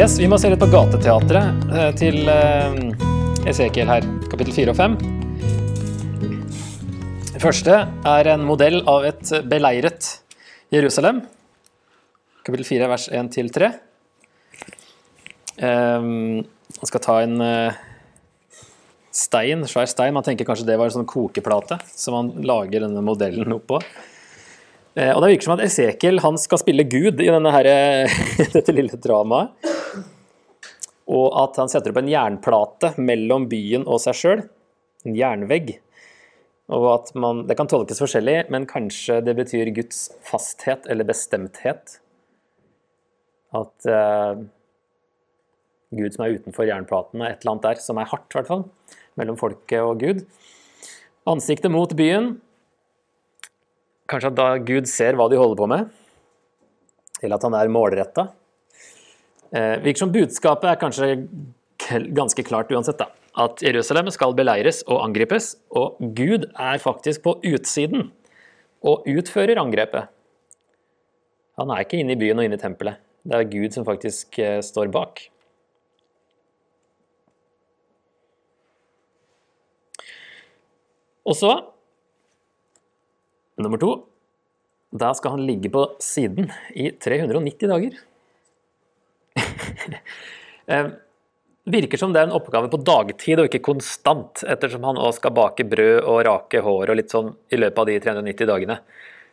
Yes, vi må se litt på gateteatret eh, til eh, Esekiel her, kapittel 4 og 5. Det første er en modell av et beleiret Jerusalem. Kapittel 4, vers 1 til 3. Man skal ta en eh, stein, svær stein. Man tenker kanskje det var en sånn kokeplate som man lager denne modellen oppå. Og Det virker som at Esekiel han skal spille Gud i her, dette lille dramaet og at han setter opp en jernplate mellom byen og seg sjøl. En jernvegg. Og at man, Det kan tolkes forskjellig, men kanskje det betyr Guds fasthet eller bestemthet. At uh, Gud som er utenfor jernplaten, er et eller annet der som er hardt, i hvert fall. Mellom folket og Gud. Ansiktet mot byen. Kanskje at da Gud ser hva de holder på med. Eller at han er målretta. Eh, virker som budskapet er kanskje ganske klart uansett, da. At Jerusalem skal beleires og angripes, og Gud er faktisk på utsiden og utfører angrepet. Han er ikke inne i byen og inne i tempelet. Det er Gud som faktisk eh, står bak. Og så nummer to Da skal han ligge på siden i 390 dager. Eh, virker som det er en oppgave på dagtid og ikke konstant, ettersom han også skal bake brød og rake hår og litt sånn i løpet av de 390 dagene.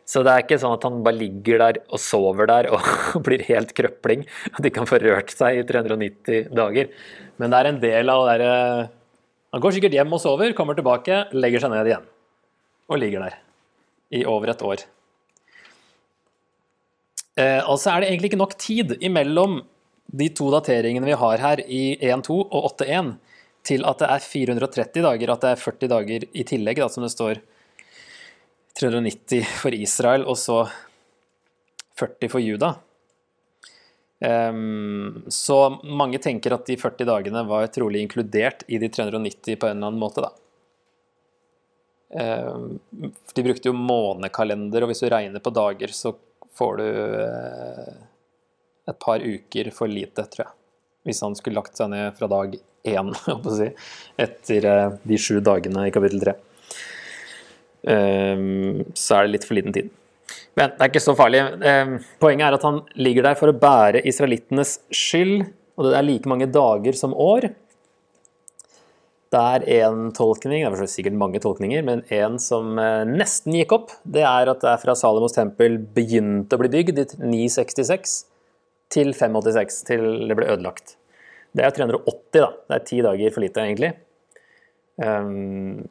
Så det er ikke sånn at han bare ligger der og sover der og blir helt krøpling. At de kan få rørt seg i 390 dager. Men det er en del av det derre Han går sikkert hjem og sover, kommer tilbake, legger seg ned igjen. Og ligger der i over et år. Eh, altså er det egentlig ikke nok tid imellom de to dateringene vi har her i 1.2 og 8.1, til at det er 430 dager, at det er 40 dager i tillegg, da, som det står 390 for Israel, og så 40 for Juda. Um, så mange tenker at de 40 dagene var trolig inkludert i de 390 på en eller annen måte, da. Um, de brukte jo månekalender, og hvis du regner på dager, så får du uh, et par uker for lite, tror jeg. Hvis han skulle lagt seg ned fra dag én, si, etter eh, de sju dagene i kapittel tre. Um, så er det litt for liten tid. Men det er ikke så farlig. Um, poenget er at han ligger der for å bære israelittenes skyld, og det er like mange dager som år. Det er én tolkning, det er sikkert mange tolkninger, men en som uh, nesten gikk opp, det er at det er fra Salomos tempel begynte å bli bygd i 966 til 586, til det ble ødelagt. Det er 380, da. Det er ti dager for lite, egentlig. Um,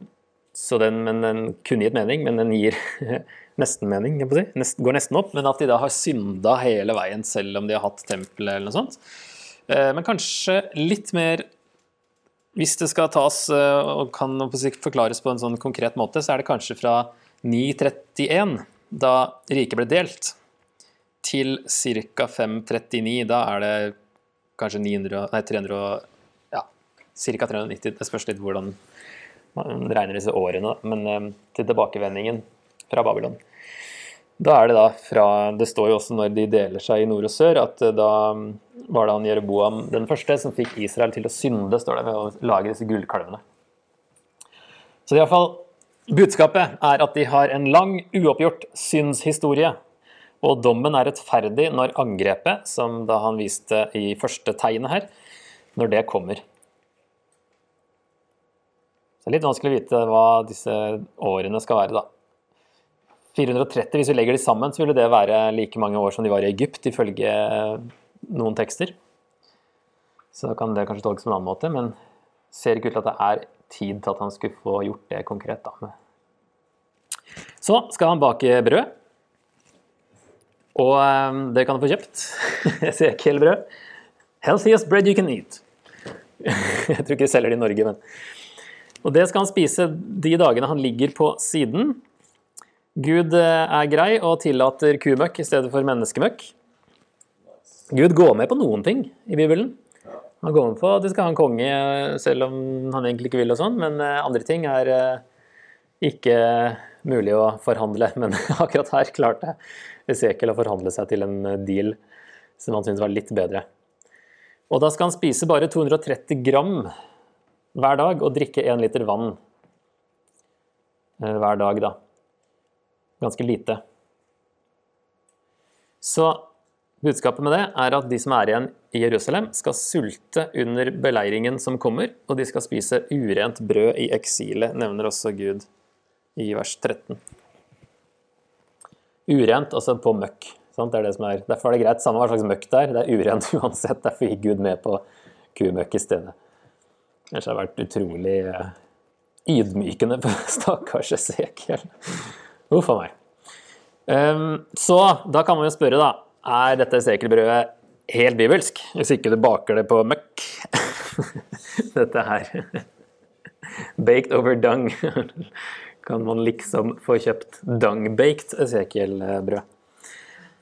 så den, men den kunne gitt mening, men den gir nesten mening. Si. Nest, går nesten opp, men at de da har synda hele veien, selv om de har hatt tempelet eller noe sånt. Uh, men kanskje litt mer Hvis det skal tas uh, og kan forklares på en sånn konkret måte, så er det kanskje fra 931, da riket ble delt til ca. 539. Da er det kanskje 900, nei, 300, ja, ca. 390. Det spørs litt hvordan man regner disse årene, men eh, til tilbakevendingen fra Babylon. Da er det da fra Det står jo også når de deler seg i nord og sør, at eh, da var det han Jeroboam den første som fikk Israel til å synde, står det, ved å lage disse gullkalvene. Så iallfall budskapet er at de har en lang, uoppgjort synshistorie og dommen er rettferdig når angrepet, som da han viste i første tegnet her, når det kommer. Det er litt vanskelig å vite hva disse årene skal være, da. 430, hvis vi legger de sammen, så ville det være like mange år som de var i Egypt, ifølge noen tekster. Så kan det kanskje tolkes på en annen måte, men ser ikke ut til at det er tid til at han skulle få gjort det konkret. da. Så skal han bake brød. Og um, det kan få kjøpt Esekiel-brød. Healthiest bread you can eat. Jeg tror ikke de selger det i Norge, men Og det skal han spise de dagene han ligger på siden. Gud eh, er grei og tillater kumøkk i stedet for menneskemøkk. Gud går med på noen ting i Bibelen. Han går med på at de skal ha en konge selv om han egentlig ikke vil, og sånn, men eh, andre ting er eh, ikke mulig å forhandle. Men akkurat her klarte Esekiel å forhandle seg til en deal som han syntes var litt bedre. Og da skal han spise bare 230 gram hver dag og drikke én liter vann eh, hver dag, da. Ganske lite. Så budskapet med det er at de som er igjen i Jerusalem, skal sulte under beleiringen som kommer, og de skal spise urent brød i eksilet, nevner også Gud i vers 13. Urent, altså på møkk. Det er det er. Derfor er det greit, samme hva slags møkk det er. Det er urent uansett. Derfor gikk Gud med på kumøkk i stedet. Ellers har det vært utrolig eh, ydmykende på stakkars Esekiel. Uff a meg. Um, så da kan man jo spørre, da. Er dette Esekiel-brødet helt bibelsk? Hvis ikke du baker det på møkk? dette her. Baked over dung. Kan man liksom få kjøpt dung-baked Esekiel-brød.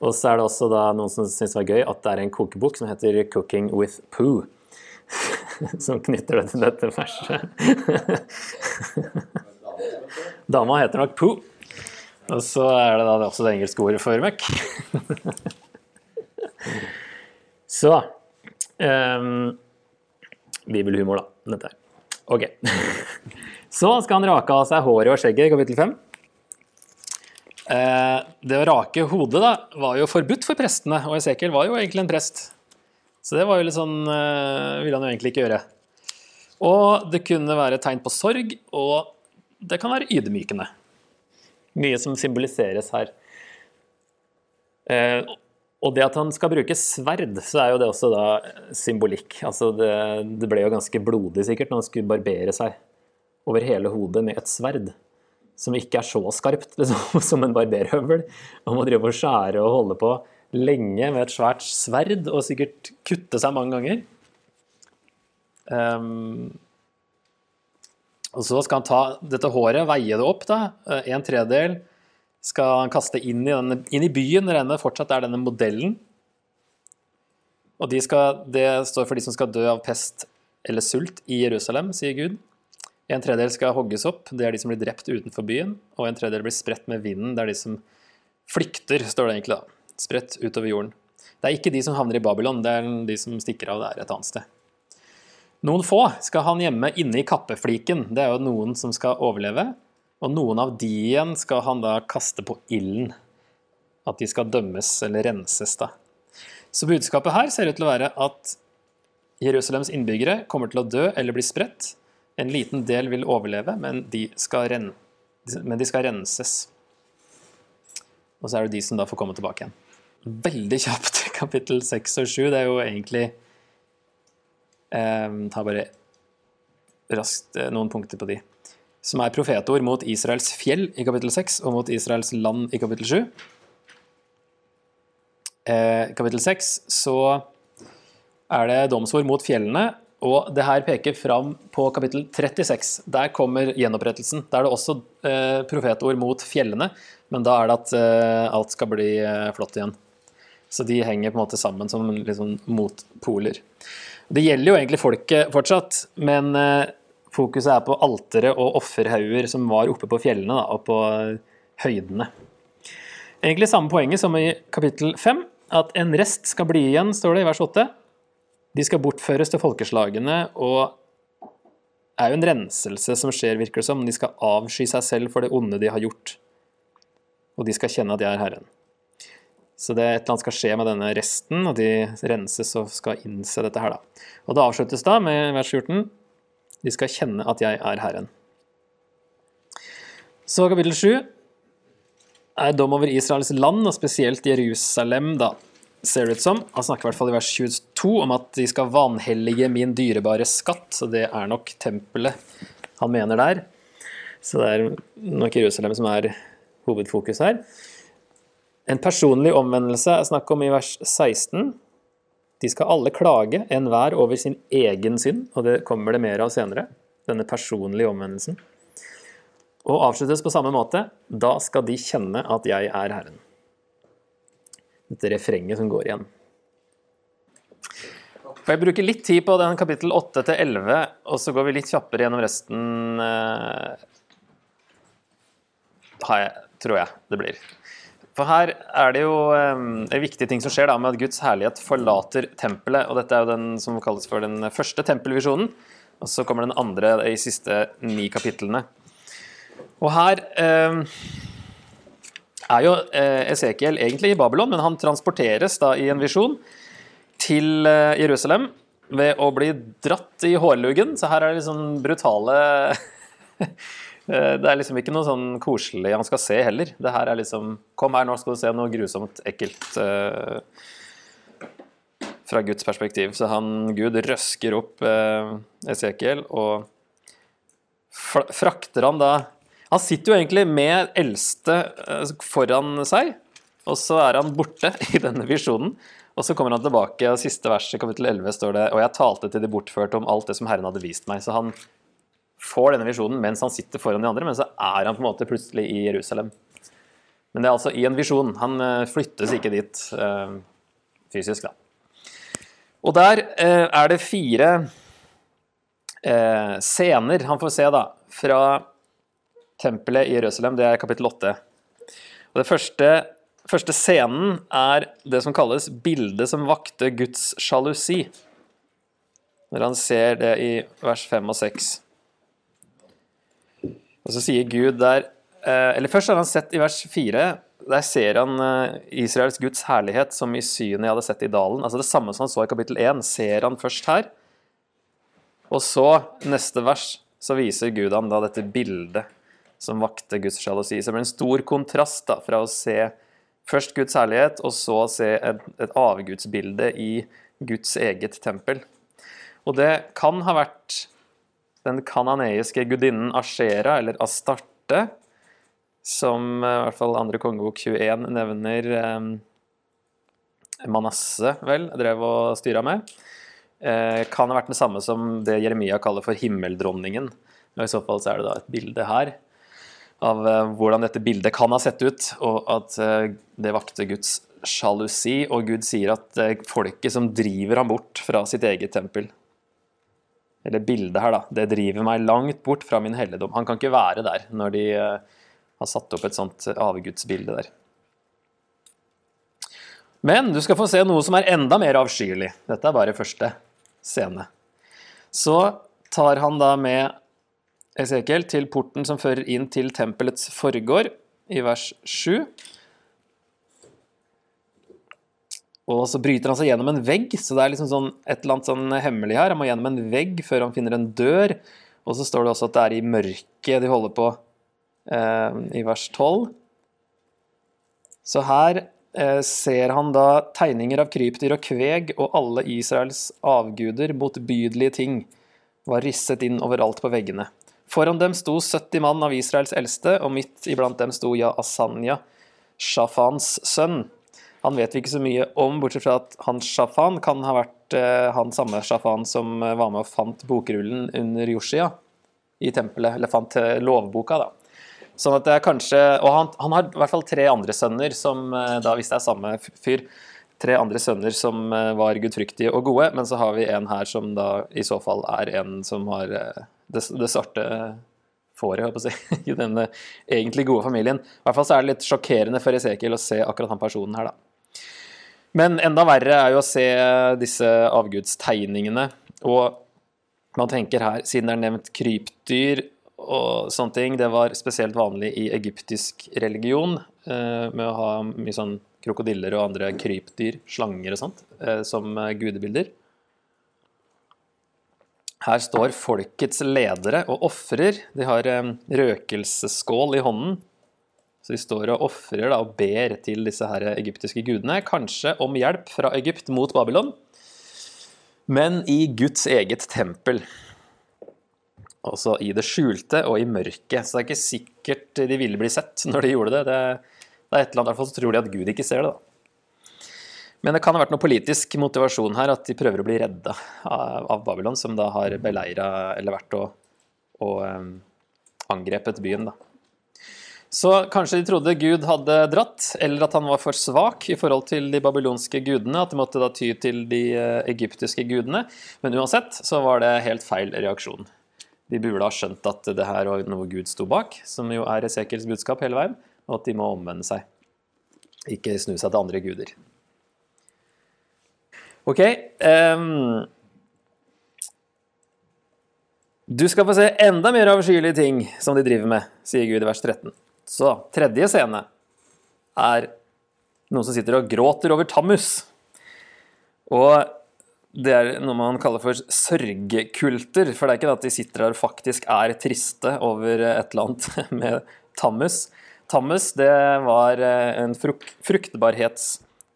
Og så er det også da noen som syns det var gøy at det er en kokebok som heter 'Cooking with Poo'. som knytter det til dette verset. Dama heter nok Poo. Og så er det da også det engelske ordet for møkk. så um, Bibelhumor, da. Dette her. Ok. Så skal han rake av seg håret og skjegget i kapittel 5. Eh, det å rake hodet da, var jo forbudt for prestene, og Esekiel var jo egentlig en prest. Så det var jo litt sånn eh, ville han jo egentlig ikke gjøre. Og det kunne være tegn på sorg, og det kan være ydmykende. Mye som symboliseres her. Eh, og det at han skal bruke sverd, så er jo det også da symbolikk. Altså det, det ble jo ganske blodig sikkert når han skulle barbere seg over hele hodet med et sverd som ikke er så skarpt liksom, som en barberhøvel. Man må drive og skjære og holde på lenge med et svært sverd og sikkert kutte seg mange ganger. Um, og så skal han ta dette håret, veie det opp, da. Eh, en tredjedel skal han kaste inn i, denne, inn i byen, der denne fortsatt er denne modellen. Og de skal, det står for de som skal dø av pest eller sult i Jerusalem, sier Gud. En tredjedel skal hogges opp, det er de som blir drept utenfor byen. Og en tredjedel blir spredt med vinden, det er de som flykter, står det egentlig da. Spredt utover jorden. Det er ikke de som havner i Babylon, det er de som stikker av der et annet sted. Noen få skal han gjemme inne i kappefliken, det er jo noen som skal overleve. Og noen av de igjen skal han da kaste på ilden. At de skal dømmes eller renses, da. Så budskapet her ser ut til å være at Jerusalems innbyggere kommer til å dø eller bli spredt, en liten del vil overleve, men de skal, ren men de skal renses. Og så er det de som da får komme tilbake igjen. Veldig kjapt kapittel 6 og 7. Det er jo egentlig eh, Ta bare raskt eh, noen punkter på de. Som er profetord mot Israels fjell i kapittel 6 og mot Israels land i kapittel 7. Eh, kapittel 6 så er det domsord mot fjellene og det her peker fram på kapittel 36. Der kommer gjenopprettelsen. Da er det også eh, profetord mot fjellene, men da er det at eh, alt skal bli eh, flott igjen. Så de henger på en måte sammen som liksom motpoler. Det gjelder jo egentlig folket fortsatt, men fokuset er på altere og offerhauger som var oppe på fjellene da, og på høydene. Egentlig samme poenget som i kapittel 5, at en rest skal bli igjen, står det i vers 8. De skal bortføres til folkeslagene og er jo en renselse som skjer, virker det som. De skal avsky seg selv for det onde de har gjort. Og de skal kjenne at jeg er Herren. Så det et eller annet skal skje med denne resten, og de renses og skal innse dette her, da. Og det avsluttes da med vers 14. De skal kjenne at jeg er Herren. Så kapittel 7 er dom over Israels land, og spesielt Jerusalem, da ser det ut som. Han snakker i hvert fall i vers 22 om at de skal vanhellige min dyrebare skatt. Så det er nok tempelet han mener der. Så det er nok Jerusalem som er hovedfokus her. En personlig omvendelse er snakk om i vers 16. De skal alle klage, enhver over sin egen synd, og det kommer det mer av senere. Denne personlige omvendelsen. Og avsluttes på samme måte. Da skal de kjenne at jeg er Herren dette refrenget som går igjen. For jeg bruker litt tid på den kapittel 8 til 11, og så går vi litt kjappere gjennom resten Har jeg, tror jeg det blir. For her er det jo um, en viktig ting som skjer da, med at Guds herlighet forlater tempelet. og Dette er jo den som kalles for den første tempelvisjonen. Og så kommer den andre i siste ni kapitlene. Og her um, er jo Esekiel egentlig i Babylon, men han transporteres da i en visjon til uh, Jerusalem ved å bli dratt i hårluggen. Så her er det liksom brutale Eh, det er liksom ikke noe sånn koselig han skal se heller. Det her er liksom Kom her, nå skal du se noe grusomt ekkelt fra Guds perspektiv. Så han, Gud røsker opp uh, Esekiel og frakter han da Han sitter jo egentlig med eldste uh, foran seg, og så er han borte i denne visjonen. Og så kommer han tilbake, og siste vers i kapittel 11 står det Og jeg talte til de bortførte om alt det som Herren hadde vist meg. Så han får denne visjonen mens han sitter foran de andre, men så er han på en måte plutselig i Jerusalem. Men det er altså i en visjon. Han eh, flyttes ikke dit øh, fysisk, da. Og der øh, er det fire øh, scener han får se da, fra tempelet i Jerusalem. Det er kapittel 8. Og det første, første scenen er det som kalles 'bildet som vakte Guds sjalusi'. Når han ser det i vers 5 og 6. Og så sier Gud der eh, Eller først har han sett i vers 4. Der ser han eh, Israels Guds herlighet som i synet jeg hadde sett i dalen. Altså Det samme som han så i kapittel 1, ser han først her. Og så, neste vers, så viser Gud ham da dette bildet som vakte Guds sjalusi. Så det blir en stor kontrast da, fra å se først Guds herlighet, og så se et, et avgudsbilde i Guds eget tempel. Og det kan ha vært den kananeiske gudinnen Ashera, eller Astarte, som eh, i hvert fall andre kongebok 21 nevner eh, Manasse, vel, drev og styra med, eh, kan ha vært den samme som det Jeremia kaller for himmeldronningen. Og I så fall så er det da et bilde her av eh, hvordan dette bildet kan ha sett ut, og at eh, det vakte Guds sjalusi, og Gud sier at eh, folket som driver ham bort fra sitt eget tempel, eller bildet her, da, det driver meg langt bort fra min helligdom. Han kan ikke være der når de har satt opp et sånt avgudsbilde der. Men du skal få se noe som er enda mer avskyelig. Dette er bare første scene. Så tar han da med Esekiel til porten som fører inn til tempelets forgård, i vers 7. Og så bryter han seg gjennom en vegg, så det er liksom sånn, et eller annet sånn hemmelig her. Han må gjennom en vegg før han finner en dør. Og så står det også at det er i mørket de holder på, eh, i vers 12. Så her eh, ser han da tegninger av krypdyr og kveg, og alle Israels avguder, motbydelige ting, var risset inn overalt på veggene. Foran dem sto 70 mann av Israels eldste, og midt iblant dem sto Asanya, Shafans sønn. Han vet vi ikke så mye om, bortsett fra at hans Shafan kan ha vært eh, han samme Shafan som eh, var med og fant bokrullen under Yoshia i tempelet, eller fant eh, lovboka, da. Sånn at det er kanskje, Og han, han, har i hvert fall tre andre sønner som eh, da, hvis det er samme fyr, tre andre sønner som var gudfryktige og gode, men så har vi en her som da i så fall er en som har det, det svarte fåret, jeg på å si, i denne egentlig gode familien. I hvert fall så er det litt sjokkerende for Esekiel å se akkurat han personen her, da. Men enda verre er jo å se disse avgudstegningene. Og man tenker her, siden det er nevnt krypdyr og sånne ting, det var spesielt vanlig i egyptisk religion eh, med å ha mye sånn krokodiller og andre krypdyr, slanger og sånt, eh, som gudebilder. Her står folkets ledere og ofrer. De har eh, røkelsesskål i hånden så de står og ofrer og ber til disse her egyptiske gudene, kanskje om hjelp fra Egypt mot Babylon, men i Guds eget tempel. Også i det skjulte og i mørket. Så det er ikke sikkert de ville bli sett når de gjorde det. Det, det er et eller annet, i hvert fall så tror de at Gud ikke ser det. da. Men det kan ha vært noe politisk motivasjon her, at de prøver å bli redda av Babylon, som da har beleira eller vært og, og um, angrepet byen. da. Så kanskje de trodde Gud hadde dratt, eller at han var for svak i forhold til de babylonske gudene, at de måtte da ty til de eh, egyptiske gudene. Men uansett så var det helt feil reaksjon. De burde ha skjønt at det her var noe Gud sto bak, som jo er Esekels budskap hele veien, og at de må omvende seg. Ikke snu seg til andre guder. Ok. Um, du skal få se enda mer avskyelige ting som de driver med, sier Gud i vers 13. Så tredje scene er noen som sitter og gråter over Tammus. Og det er noe man kaller for sørgekulter. For det er ikke det at de sitter der og faktisk er triste over et eller annet med Tammus. Tammus det var eh, en fruk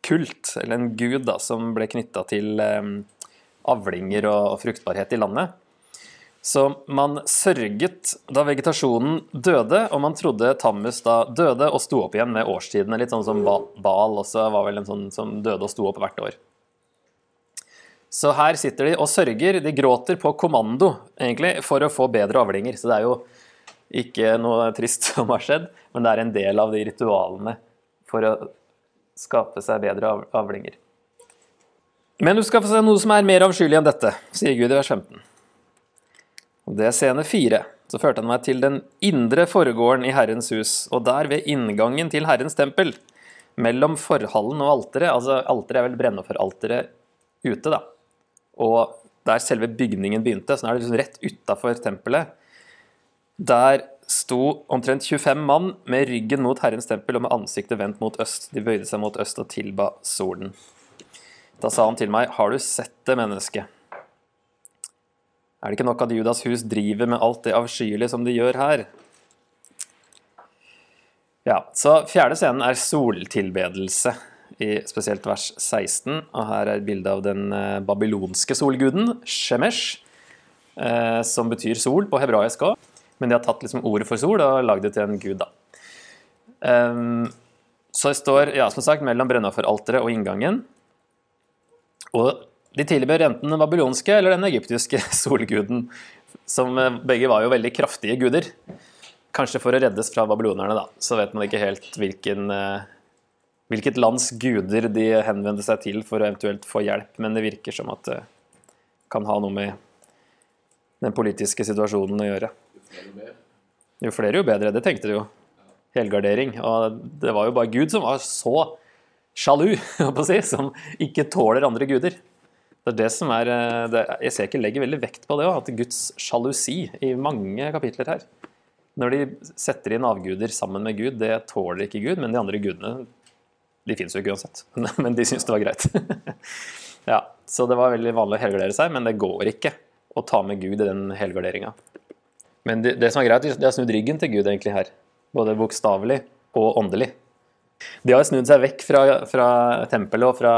fruktbarhetskult, eller en gud da, som ble knytta til eh, avlinger og fruktbarhet i landet. Så man sørget da vegetasjonen døde, og man trodde Tammus da døde og sto opp igjen med årstidene. Litt sånn som Bal også var vel en sånn som døde og sto opp hvert år. Så her sitter de og sørger. De gråter på kommando, egentlig, for å få bedre avlinger. Så det er jo ikke noe trist som har skjedd, men det er en del av de ritualene for å skape seg bedre avlinger. Men du skal få se noe som er mer avskyelig enn dette, sier Gud i vers 15. Og Det er scene fire. Så førte han meg til den indre forgården i Herrens hus, og der ved inngangen til Herrens tempel, mellom forhallen og alteret, altså alteret er vel brennofferalteret ute, da, og der selve bygningen begynte, så nå er det liksom rett utafor tempelet, der sto omtrent 25 mann med ryggen mot Herrens tempel og med ansiktet vendt mot øst. De bøyde seg mot øst og tilba solen. Da sa han til meg, har du sett det, mennesket? Er det ikke nok at Judas hus driver med alt det avskyelige som de gjør her? Ja, så Fjerde scenen er soltilbedelse, i spesielt vers 16. Og her er et bilde av den eh, babylonske solguden, Shemesh, eh, som betyr sol på hebraisk òg. Men de har tatt liksom ordet for sol og lagd det til en gud, da. Um, så det står ja, som sagt, mellom brennofferalteret og inngangen. Og de tilber enten den babylonske eller den egyptiske solguden, som eh, begge var jo veldig kraftige guder. Kanskje for å reddes fra babylonerne, da. Så vet man ikke helt hvilken, eh, hvilket lands guder de henvendte seg til for å eventuelt få hjelp, men det virker som at det kan ha noe med den politiske situasjonen å gjøre. Jo flere, jo bedre. Det tenkte du jo. Helgardering. Og det var jo bare Gud som var så sjalu, si, som ikke tåler andre guder. Det er det som er eh, det, ikke legger veldig vekt på det òg, at Guds sjalusi i mange kapitler her. Når de setter inn avguder sammen med Gud, det tåler ikke Gud, men de andre gudene de fins jo ikke uansett. Men de syns det var greit. ja, Så det var veldig vanlig å helgardere seg, men det går ikke å ta med Gud i den helgarderinga. Men det, det, som er greit, de har snudd ryggen til Gud egentlig her. Både bokstavelig og åndelig. De har snudd seg vekk fra, fra tempelet og fra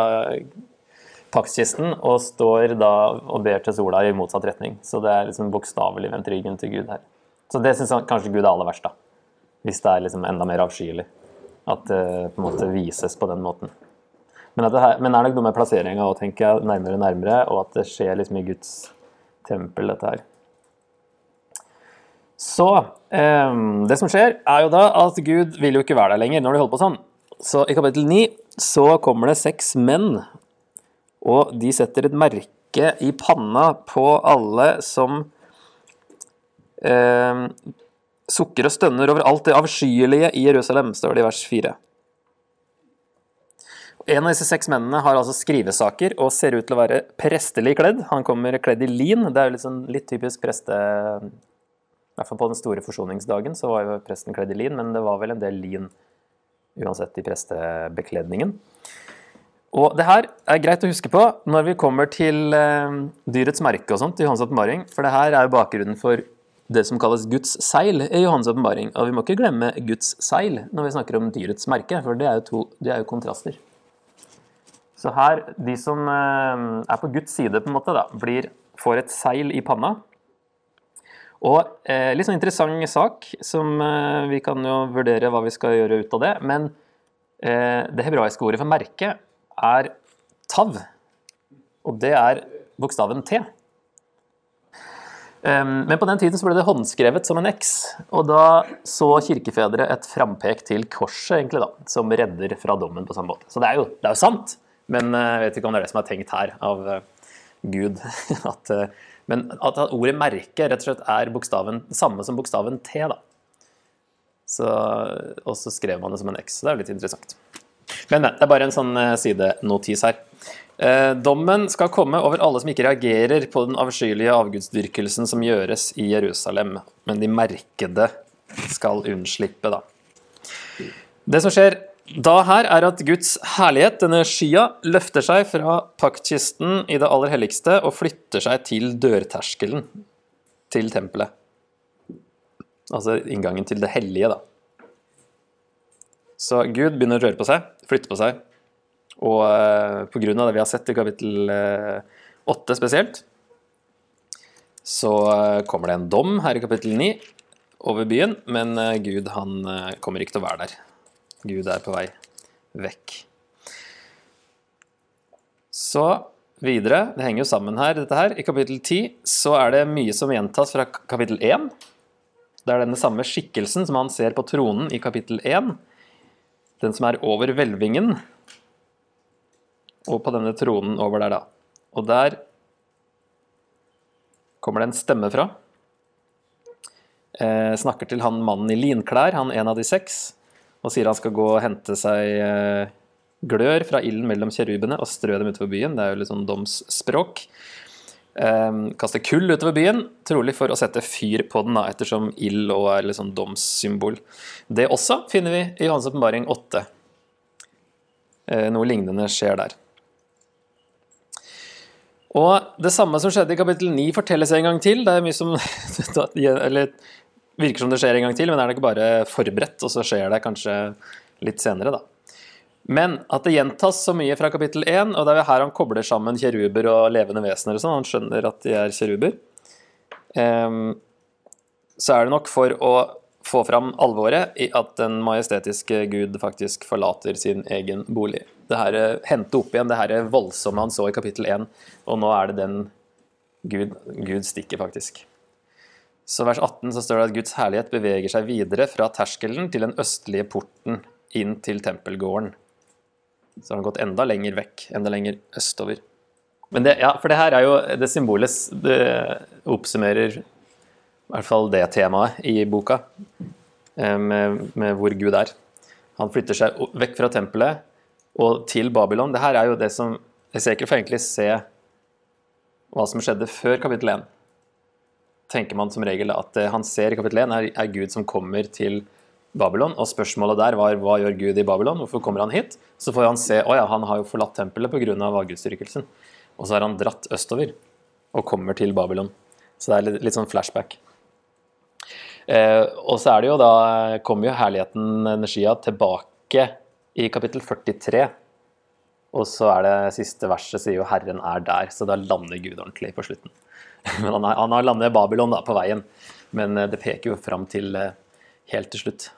paktkisten og står da og ber til sola i motsatt retning. Så det er liksom bokstavelig vendt ryggen til Gud her. Så det syns kanskje Gud er aller verst, da. Hvis det er liksom enda mer avskyelig. At det på en måte vises på den måten. Men, det her, men er nok noe med plasseringa òg, tenker jeg, nærmere og nærmere, og at det skjer liksom i Guds tempel, dette her. Så um, det som skjer, er jo da at Gud vil jo ikke være der lenger når de holder på sånn. Så i kapittel 9 så kommer det seks menn og de setter et merke i panna på alle som um, sukker og stønner over alt det avskyelige i Jerusalem, står det i vers 4. En av disse seks mennene har altså skrivesaker og ser ut til å være prestelig kledd. Han kommer kledd i lin. Det er jo sånn, litt typisk preste... I hvert fall på den store forsoningsdagen så var jo presten kledd i lin, men det var vel en del lin uansett i prestebekledningen. Og det her er greit å huske på når vi kommer til eh, dyrets merke og sånt i Johans åpenbaring, for det her er jo bakgrunnen for det som kalles Guds seil i Johans åpenbaring. Og vi må ikke glemme Guds seil når vi snakker om dyrets merke, for det er jo, to, det er jo kontraster. Så her, de som eh, er på Guds side, på en måte, da, blir, får et seil i panna. Og eh, litt sånn interessant sak, som eh, vi kan jo vurdere hva vi skal gjøre ut av det. Men eh, det hebraiske ordet for merke er tav. Og det er bokstaven T. Men på den tiden så ble det håndskrevet som en X, og da så kirkefedre et frampek til korset, egentlig da, som redder fra dommen på samme måte. Så det er jo, det er jo sant, men eh, jeg vet ikke om det er det som er tenkt her av eh, Gud. At, eh, men at ordet merke rett og slett er bokstaven, samme som bokstaven T. da. Så, og så skrev man det som en X. så Det er jo litt interessant. Men, men, det er bare en sånn eh, sidenotis her. Eh, dommen skal komme over alle som ikke reagerer på den avskyelige avgudsdyrkelsen som gjøres i Jerusalem, men de merkede skal unnslippe, da. Det som skjer da her, er at Guds herlighet, denne skya, løfter seg fra paktkisten i det aller helligste og flytter seg til dørterskelen til tempelet. Altså inngangen til det hellige, da. Så Gud begynner å røre på seg, flytte på seg. Og uh, pga. det vi har sett i kapittel eh, 8 spesielt, så uh, kommer det en dom her i kapittel 9 over byen, men eh, Gud han eh, kommer ikke til å være der. Gud er på vei vekk. Så videre, det henger jo sammen her, dette her. I kapittel 10 så er det mye som gjentas fra kapittel 1. Det er denne samme skikkelsen som han ser på tronen i kapittel 1 den som er over hvelvingen, og på denne tronen over der, da. Og der kommer det en stemme fra. Eh, snakker til han mannen i linklær, han en av de seks, og sier han skal gå og hente seg eh, glør fra ilden mellom kjerubene og strø dem utover byen. Det er jo litt sånn domsspråk. Um, kaste kull utover byen, trolig for å sette fyr på den, da, ettersom ild og er litt sånn domssymbol. Det også finner vi i Johannes åpenbaring 8. Uh, eh, noe lignende skjer der. Og det samme som skjedde i kapittel 9, fortelles en gang til. Det er mye som eller, virker som det skjer en gang til, men er det ikke bare forberedt, og så skjer det kanskje litt senere, da. Men at det gjentas så mye fra kapittel 1, og det er her han kobler sammen kjeruber og levende vesener og sånn, han skjønner at de er kjeruber, um, så er det nok for å få fram alvoret i at den majestetiske Gud faktisk forlater sin egen bolig. Det her eh, hente opp igjen det her voldsomme han så i kapittel 1, og nå er det den Gud, Gud stikker, faktisk. Så vers 18 så står det at Guds herlighet beveger seg videre fra terskelen til den østlige porten inn til tempelgården. Så har han gått enda lenger vekk, enda lenger østover. Men det, ja, for det her er jo det symbolet Det oppsummerer i hvert fall det temaet i boka, eh, med, med hvor Gud er. Han flytter seg vekk fra tempelet og til Babylon. Det her er jo det som Esekiel får egentlig se hva som skjedde før kapittel 1. Tenker man som regel at det han ser i kapittel 1, er, er Gud som kommer til Babylon Babylon. Og spørsmålet der var hva gjør Gud i Babylon? Hvorfor kommer han hit? Så får han se å ja, han har jo forlatt tempelet pga. avgudsdyrkelsen. Og så har han dratt østover og kommer til Babylon. Så det er litt, litt sånn flashback. Eh, og så er det jo da kommer jo herligheten Energia tilbake i kapittel 43. Og så er det siste verset sier jo 'Herren er der', så da lander Gud ordentlig på slutten. Men han, han har landet Babylon da, på veien, men eh, det peker jo fram til eh, helt til slutt.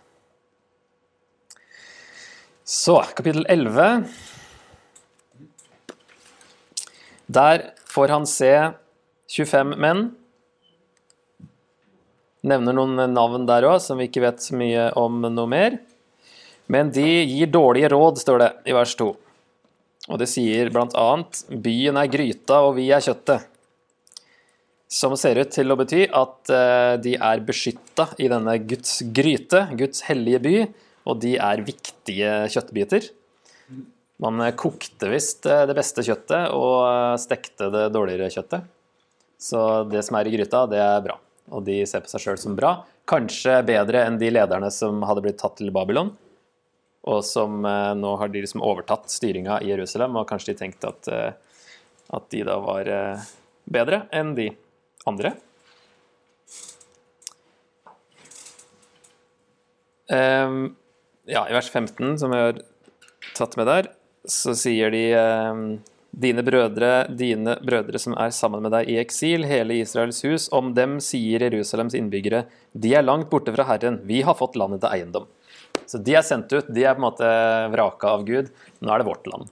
Så, kapittel 11. Der får han se 25 menn. Nevner noen navn der òg, som vi ikke vet så mye om noe mer. Men de gir dårlige råd, står det i vers 2. Og det sier bl.a.: Byen er gryta, og vi er kjøttet. Som ser ut til å bety at eh, de er beskytta i denne Guds gryte, Guds hellige by, og de er viktige kjøttbiter. Man kokte visst eh, det beste kjøttet og eh, stekte det dårligere kjøttet. Så det som er i gryta, det er bra. Og de ser på seg sjøl som bra. Kanskje bedre enn de lederne som hadde blitt tatt til Babylon. Og som eh, nå har de liksom overtatt styringa i Jerusalem, og kanskje de tenkte at, at de da var bedre enn de andre. Um, ja, i vers 15, som jeg har tatt med der, så sier de um, Dine brødre, dine brødre som er sammen med deg i eksil, hele Israels hus, om dem sier Jerusalems innbyggere, de er langt borte fra Herren, vi har fått landet til eiendom. Så de er sendt ut, de er på en måte vraka av Gud, nå er det vårt land.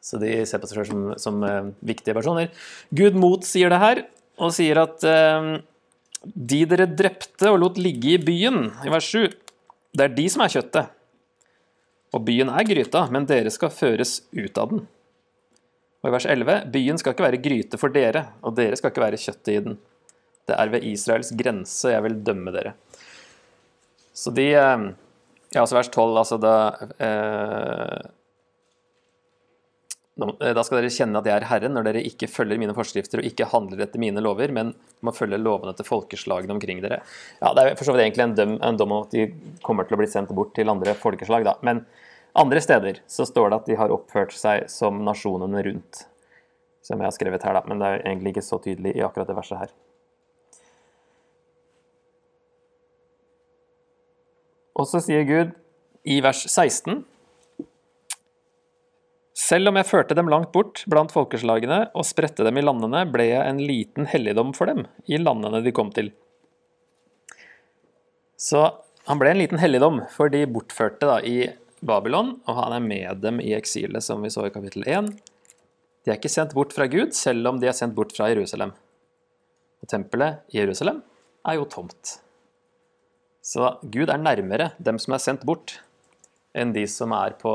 Så de ser på seg selv som, som uh, viktige personer. Gud motsier det her, og sier at uh, de dere drepte og lot ligge i byen, i vers 7, det er de som er kjøttet. Og byen er gryta, men dere skal føres ut av den. Og i vers 11.: Byen skal ikke være gryte for dere, og dere skal ikke være kjøttet i den. Det er ved Israels grense jeg vil dømme dere. Så de eh, Ja, altså vers 12, altså da eh, da skal dere kjenne at jeg er Herren når dere ikke følger mine forskrifter og ikke handler etter mine lover, men må følge lovene til folkeslagene omkring dere. Ja, Det er for så vidt egentlig en dom om at de kommer til å bli sendt bort til andre folkeslag, da. Men andre steder så står det at de har oppført seg som nasjonene rundt. Som jeg har skrevet her, da. Men det er egentlig ikke så tydelig i akkurat det verset her. Og så sier Gud i vers 16 selv om jeg førte dem langt bort blant folkeslagene og spredte dem i landene, ble jeg en liten helligdom for dem i landene de kom til. Så han ble en liten helligdom for de bortførte da, i Babylon, og han er med dem i eksilet, som vi så i kapittel 1. De er ikke sendt bort fra Gud, selv om de er sendt bort fra Jerusalem. Og tempelet i Jerusalem er jo tomt. Så Gud er nærmere dem som er sendt bort, enn de som er på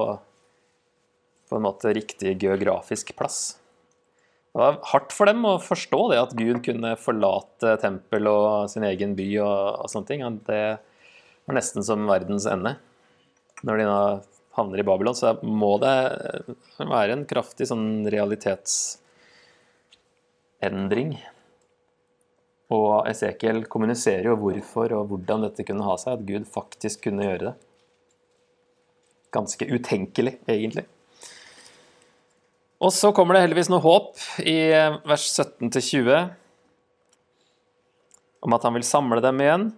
på en måte riktig geografisk plass. Det var hardt for dem å forstå det at Gud kunne forlate tempel og sin egen by og, og sånne ting. Det var nesten som verdens ende. Når de da havner i Babylon, så må det være en kraftig sånn realitetsendring. Og Esekiel kommuniserer jo hvorfor og hvordan dette kunne ha seg, at Gud faktisk kunne gjøre det. Ganske utenkelig, egentlig. Og så kommer det heldigvis noe håp i eh, vers 17-20 om at han vil samle dem igjen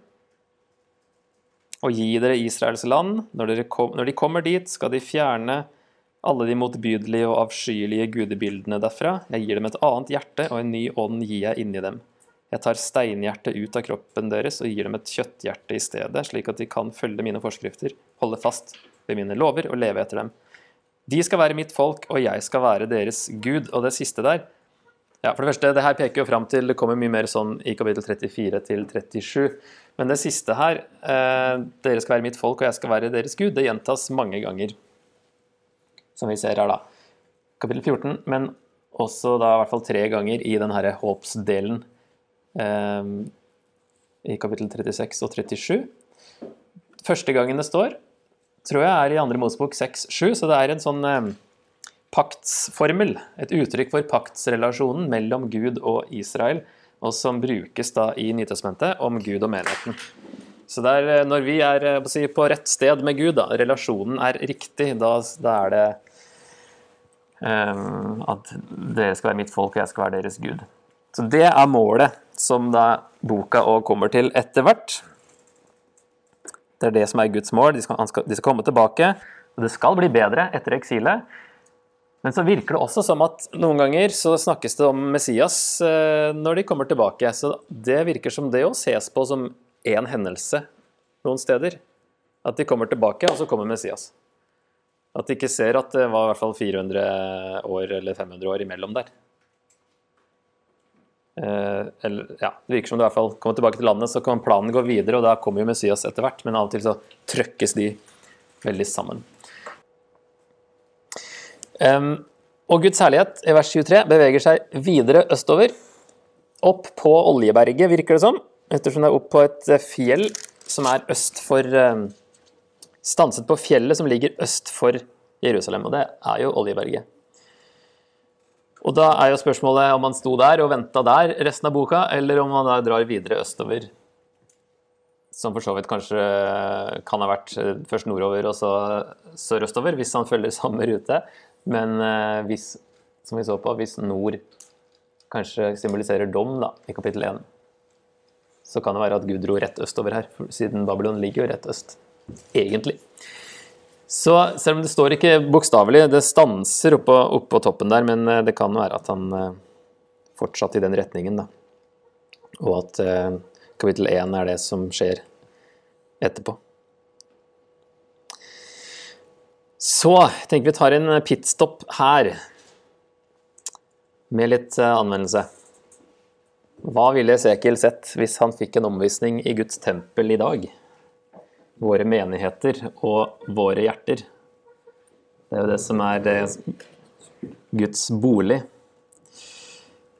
og gi dere Israels land. Når, kom, når, de kommer dit, skal de fjerne alle de motbydelige og avskyelige gudebildene derfra. Jeg gir dem et annet hjerte, og en ny ånd gir jeg inni dem. Jeg tar steinhjertet ut av kroppen deres og gir dem et kjøtthjerte i stedet, slik at de kan følge mine forskrifter, holde fast ved mine lover og leve etter dem. De skal være mitt folk, og jeg skal være deres Gud. Og det siste der ja, For det første, det her peker jo fram til Det kommer mye mer sånn i kapittel 34 til 37. Men det siste her, eh, dere skal være mitt folk, og jeg skal være deres Gud, det gjentas mange ganger. Som vi ser her, da. Kapittel 14, men også da i hvert fall tre ganger i den herre håpsdelen. Eh, I kapittel 36 og 37. Første gangen det står tror jeg er i andre Mosebok 6-7, så det er en sånn eh, paktsformel, et uttrykk for paktsrelasjonen mellom Gud og Israel, og som brukes da i Nytestamentet om Gud og menigheten. Så det er, eh, når vi er eh, på rett sted med Gud, da, relasjonen er riktig, da, da er det um, at dere skal være mitt folk, og jeg skal være deres Gud. Så det er målet som da boka òg kommer til etter hvert. Det er det som er Guds mål. De skal, skal, de skal komme tilbake, og det skal bli bedre etter eksilet. Men så virker det også som at noen ganger så snakkes det om Messias eh, når de kommer tilbake. Så det virker som det å ses på som én hendelse noen steder. At de kommer tilbake, og så kommer Messias. At de ikke ser at det var i hvert fall 400 år eller 500 år imellom der. Eh, eller, ja, Det virker som du i hvert fall kommer tilbake til landet, så kan planen gå videre, og da kommer jo Messias etter hvert, men av og til så trøkkes de veldig sammen. Um, og Guds herlighet i vers 23 beveger seg videre østover, opp på Oljeberget, virker det som, ettersom det er opp på et eh, fjell som er øst for um, Stanset på fjellet som ligger øst for Jerusalem, og det er jo Oljeberget. Og da er jo spørsmålet om han sto der og venta der resten av boka, eller om han da drar videre østover. Som for så vidt kanskje kan ha vært først nordover og så sørøstover, hvis han følger samme rute. Men eh, hvis, som vi så på, hvis nord kanskje symboliserer dom da, i kapittel 1, så kan det være at Gud dro rett østover her, siden Babylon ligger jo rett øst, egentlig. Så selv om det står ikke bokstavelig, det stanser oppå, oppå toppen der, men eh, det kan være at han eh, fortsatte i den retningen, da. Og at eh, kapittel 1 er det som skjer etterpå. Så tenker vi tar en pitstop her, med litt anvendelse. Hva ville Esekiel sett hvis han fikk en omvisning i Guds tempel i dag? Våre menigheter og våre hjerter. Det er jo det som er det, Guds bolig.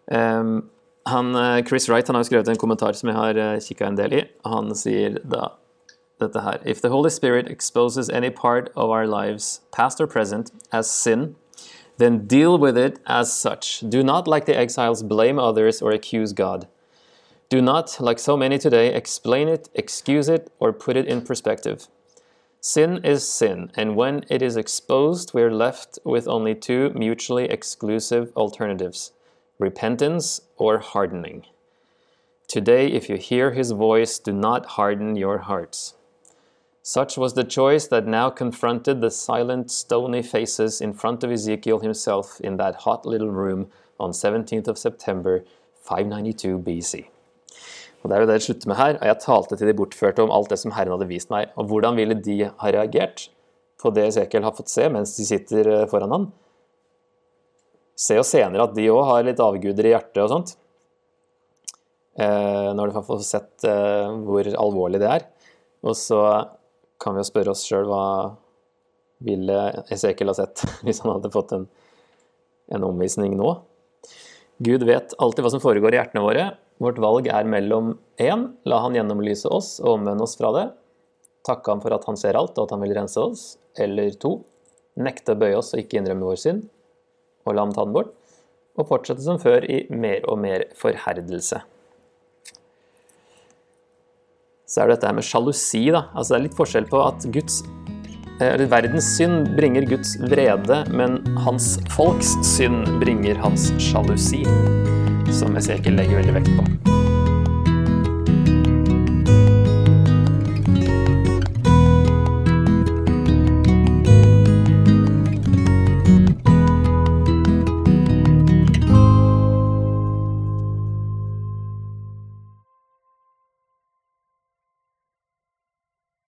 Um, han, eh, Chris Wright han har skrevet en kommentar som jeg har eh, kikka en del i. Han sier da dette her If the Holy Spirit exposes any part of our lives, past or present, as sin, then deal with it as such. Do not, like the exiles, blame others or accuse God. Do not, like so many today, explain it, excuse it, or put it in perspective. Sin is sin, and when it is exposed, we are left with only two mutually exclusive alternatives repentance or hardening. Today, if you hear his voice, do not harden your hearts. Such was the choice that now confronted the silent, stony faces in front of Ezekiel himself in that hot little room on 17th of September 592 BC. Og Det er jo det det slutter med her. og Jeg talte til de bortførte om alt det som Herren hadde vist meg. Og hvordan ville de ha reagert på det Esekiel har fått se mens de sitter eh, foran han? Se jo senere at de òg har litt avguder i hjertet og sånt. Eh, når du fått sett eh, hvor alvorlig det er. Og så kan vi jo spørre oss sjøl hva ville Esekiel ha sett hvis han hadde fått en, en omvisning nå? Gud vet alltid hva som foregår i hjertene våre. Vårt valg er mellom én, la han gjennomlyse oss og omvende oss fra det, takke ham for at han ser alt og at han vil rense oss, eller to, nekte å bøye oss og ikke innrømme vår synd, og la ham ta den bort, og fortsette som før i mer og mer forherdelse. Så er det dette med sjalusi. da. Altså Det er litt forskjell på at Guds eller Verdens synd bringer Guds vrede, men hans folks synd bringer hans sjalusi, som Esekiel legger veldig vekt på.